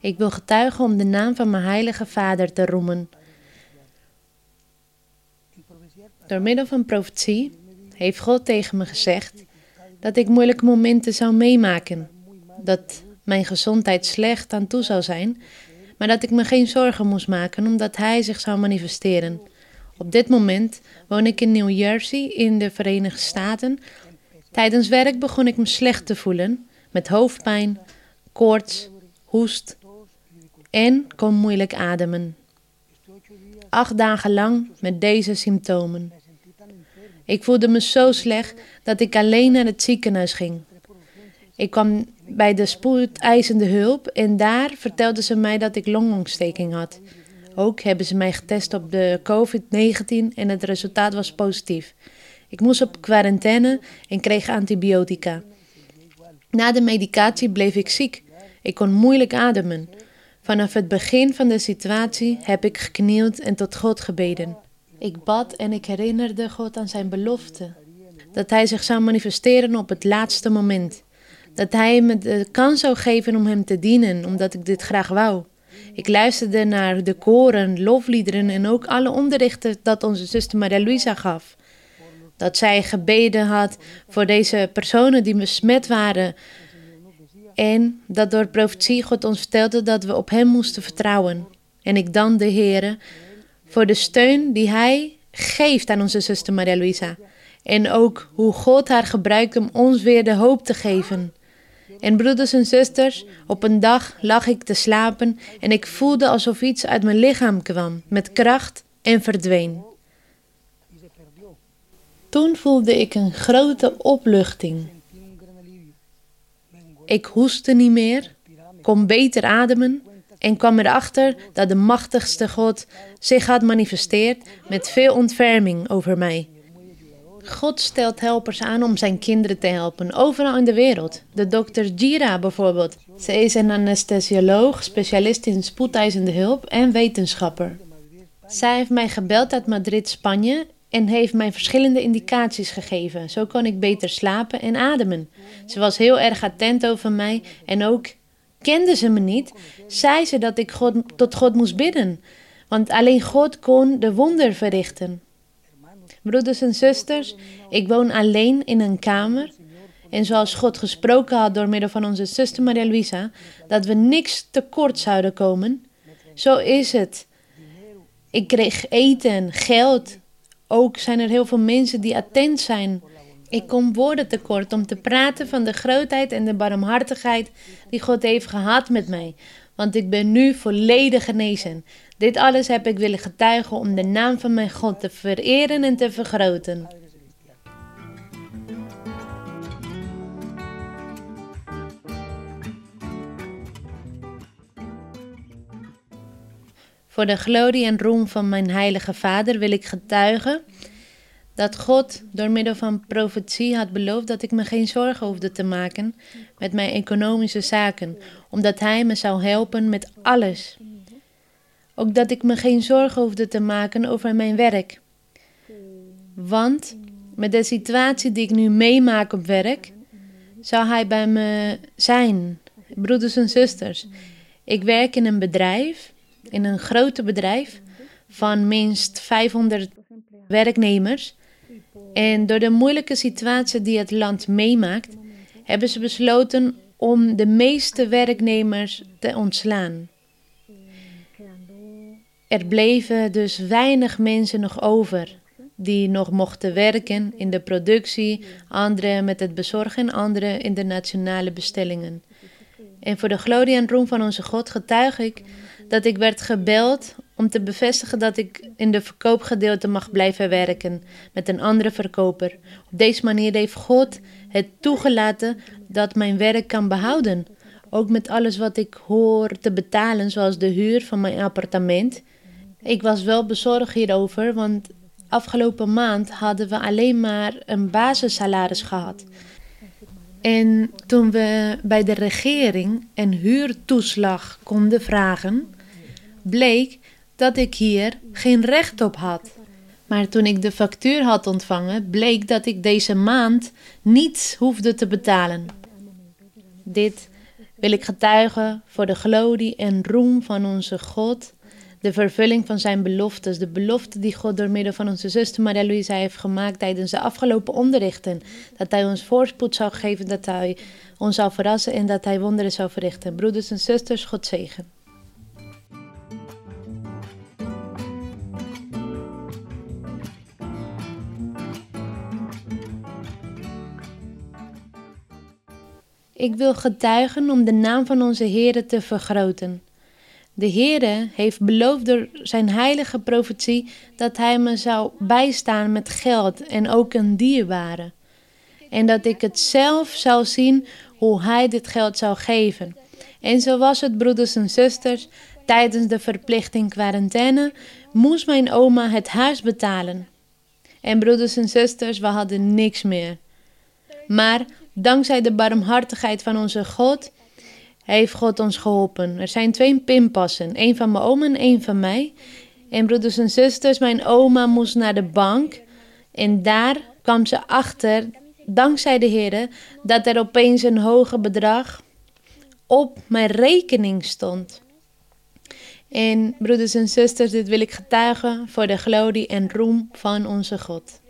Ik wil getuigen om de naam van mijn heilige vader te roemen. Door middel van profetie heeft God tegen me gezegd dat ik moeilijke momenten zou meemaken. Dat mijn gezondheid slecht aan toe zou zijn, maar dat ik me geen zorgen moest maken omdat Hij zich zou manifesteren. Op dit moment woon ik in New Jersey in de Verenigde Staten. Tijdens werk begon ik me slecht te voelen, met hoofdpijn, koorts, hoest en kon moeilijk ademen. Acht dagen lang met deze symptomen. Ik voelde me zo slecht dat ik alleen naar het ziekenhuis ging. Ik kwam bij de spoedeisende hulp en daar vertelden ze mij dat ik longontsteking had. Ook hebben ze mij getest op de COVID-19 en het resultaat was positief. Ik moest op quarantaine en kreeg antibiotica. Na de medicatie bleef ik ziek. Ik kon moeilijk ademen. Vanaf het begin van de situatie heb ik geknield en tot God gebeden. Ik bad en ik herinnerde God aan zijn belofte. Dat hij zich zou manifesteren op het laatste moment. Dat hij me de kans zou geven om hem te dienen, omdat ik dit graag wou. Ik luisterde naar de koren, lofliederen en ook alle onderrichten dat onze zuster Maria Luisa gaf. Dat zij gebeden had voor deze personen die besmet waren. En dat door profetie God ons vertelde dat we op Hem moesten vertrouwen. En ik dank de Heer voor de steun die Hij geeft aan onze zuster Maria Luisa. En ook hoe God haar gebruikt om ons weer de hoop te geven. En broeders en zusters, op een dag lag ik te slapen en ik voelde alsof iets uit mijn lichaam kwam, met kracht en verdween. Toen voelde ik een grote opluchting. Ik hoestte niet meer, kon beter ademen en kwam erachter dat de machtigste God zich had manifesteerd met veel ontferming over mij. God stelt helpers aan om zijn kinderen te helpen, overal in de wereld. De dokter Gira bijvoorbeeld. Ze is een anesthesioloog, specialist in spoedeisende hulp en wetenschapper. Zij heeft mij gebeld uit Madrid, Spanje en heeft mij verschillende indicaties gegeven. Zo kon ik beter slapen en ademen. Ze was heel erg attent over mij en ook kende ze me niet, zei ze dat ik God, tot God moest bidden. Want alleen God kon de wonder verrichten. Broeders en zusters, ik woon alleen in een kamer. En zoals God gesproken had door middel van onze zuster Maria Luisa, dat we niks tekort zouden komen, zo is het. Ik kreeg eten, geld. Ook zijn er heel veel mensen die attent zijn. Ik kom woorden tekort om te praten van de grootheid en de barmhartigheid die God heeft gehad met mij. Want ik ben nu volledig genezen. Dit alles heb ik willen getuigen om de naam van mijn God te vereren en te vergroten. Voor de glorie en roem van mijn heilige Vader wil ik getuigen dat God door middel van profetie had beloofd dat ik me geen zorgen hoefde te maken met mijn economische zaken, omdat Hij me zou helpen met alles. Ook dat ik me geen zorgen hoefde te maken over mijn werk. Want met de situatie die ik nu meemaak op werk, zou Hij bij me zijn, broeders en zusters. Ik werk in een bedrijf, in een grote bedrijf van minst 500 werknemers. En door de moeilijke situatie die het land meemaakt, hebben ze besloten om de meeste werknemers te ontslaan. Er bleven dus weinig mensen nog over die nog mochten werken in de productie, anderen met het bezorgen, anderen in de nationale bestellingen. En voor de glorie en roem van onze God getuig ik dat ik werd gebeld om te bevestigen dat ik in de verkoopgedeelte mag blijven werken met een andere verkoper. Op deze manier heeft God het toegelaten dat mijn werk kan behouden. Ook met alles wat ik hoor te betalen, zoals de huur van mijn appartement. Ik was wel bezorgd hierover, want afgelopen maand hadden we alleen maar een basissalaris gehad. En toen we bij de regering een huurtoeslag konden vragen, bleek dat ik hier geen recht op had. Maar toen ik de factuur had ontvangen, bleek dat ik deze maand niets hoefde te betalen. Dit wil ik getuigen voor de glorie en roem van onze God, de vervulling van zijn beloftes, de belofte die God door middel van onze zuster Maria Louisa heeft gemaakt tijdens de afgelopen onderrichten. Dat hij ons voorspoed zou geven, dat hij ons zou verrassen en dat hij wonderen zou verrichten. Broeders en zusters, God zegen. Ik wil getuigen om de naam van onze Heere te vergroten. De Heere heeft beloofd door zijn heilige profetie dat hij me zou bijstaan met geld en ook een dierbare. En dat ik het zelf zou zien hoe hij dit geld zou geven. En zo was het, broeders en zusters, tijdens de verplichting quarantaine moest mijn oma het huis betalen. En broeders en zusters, we hadden niks meer. Maar Dankzij de barmhartigheid van onze God heeft God ons geholpen. Er zijn twee pinpassen, één van mijn oma en één van mij. En broeders en zusters, mijn oma moest naar de bank en daar kwam ze achter, dankzij de Heer, dat er opeens een hoger bedrag op mijn rekening stond. En broeders en zusters, dit wil ik getuigen voor de glorie en roem van onze God.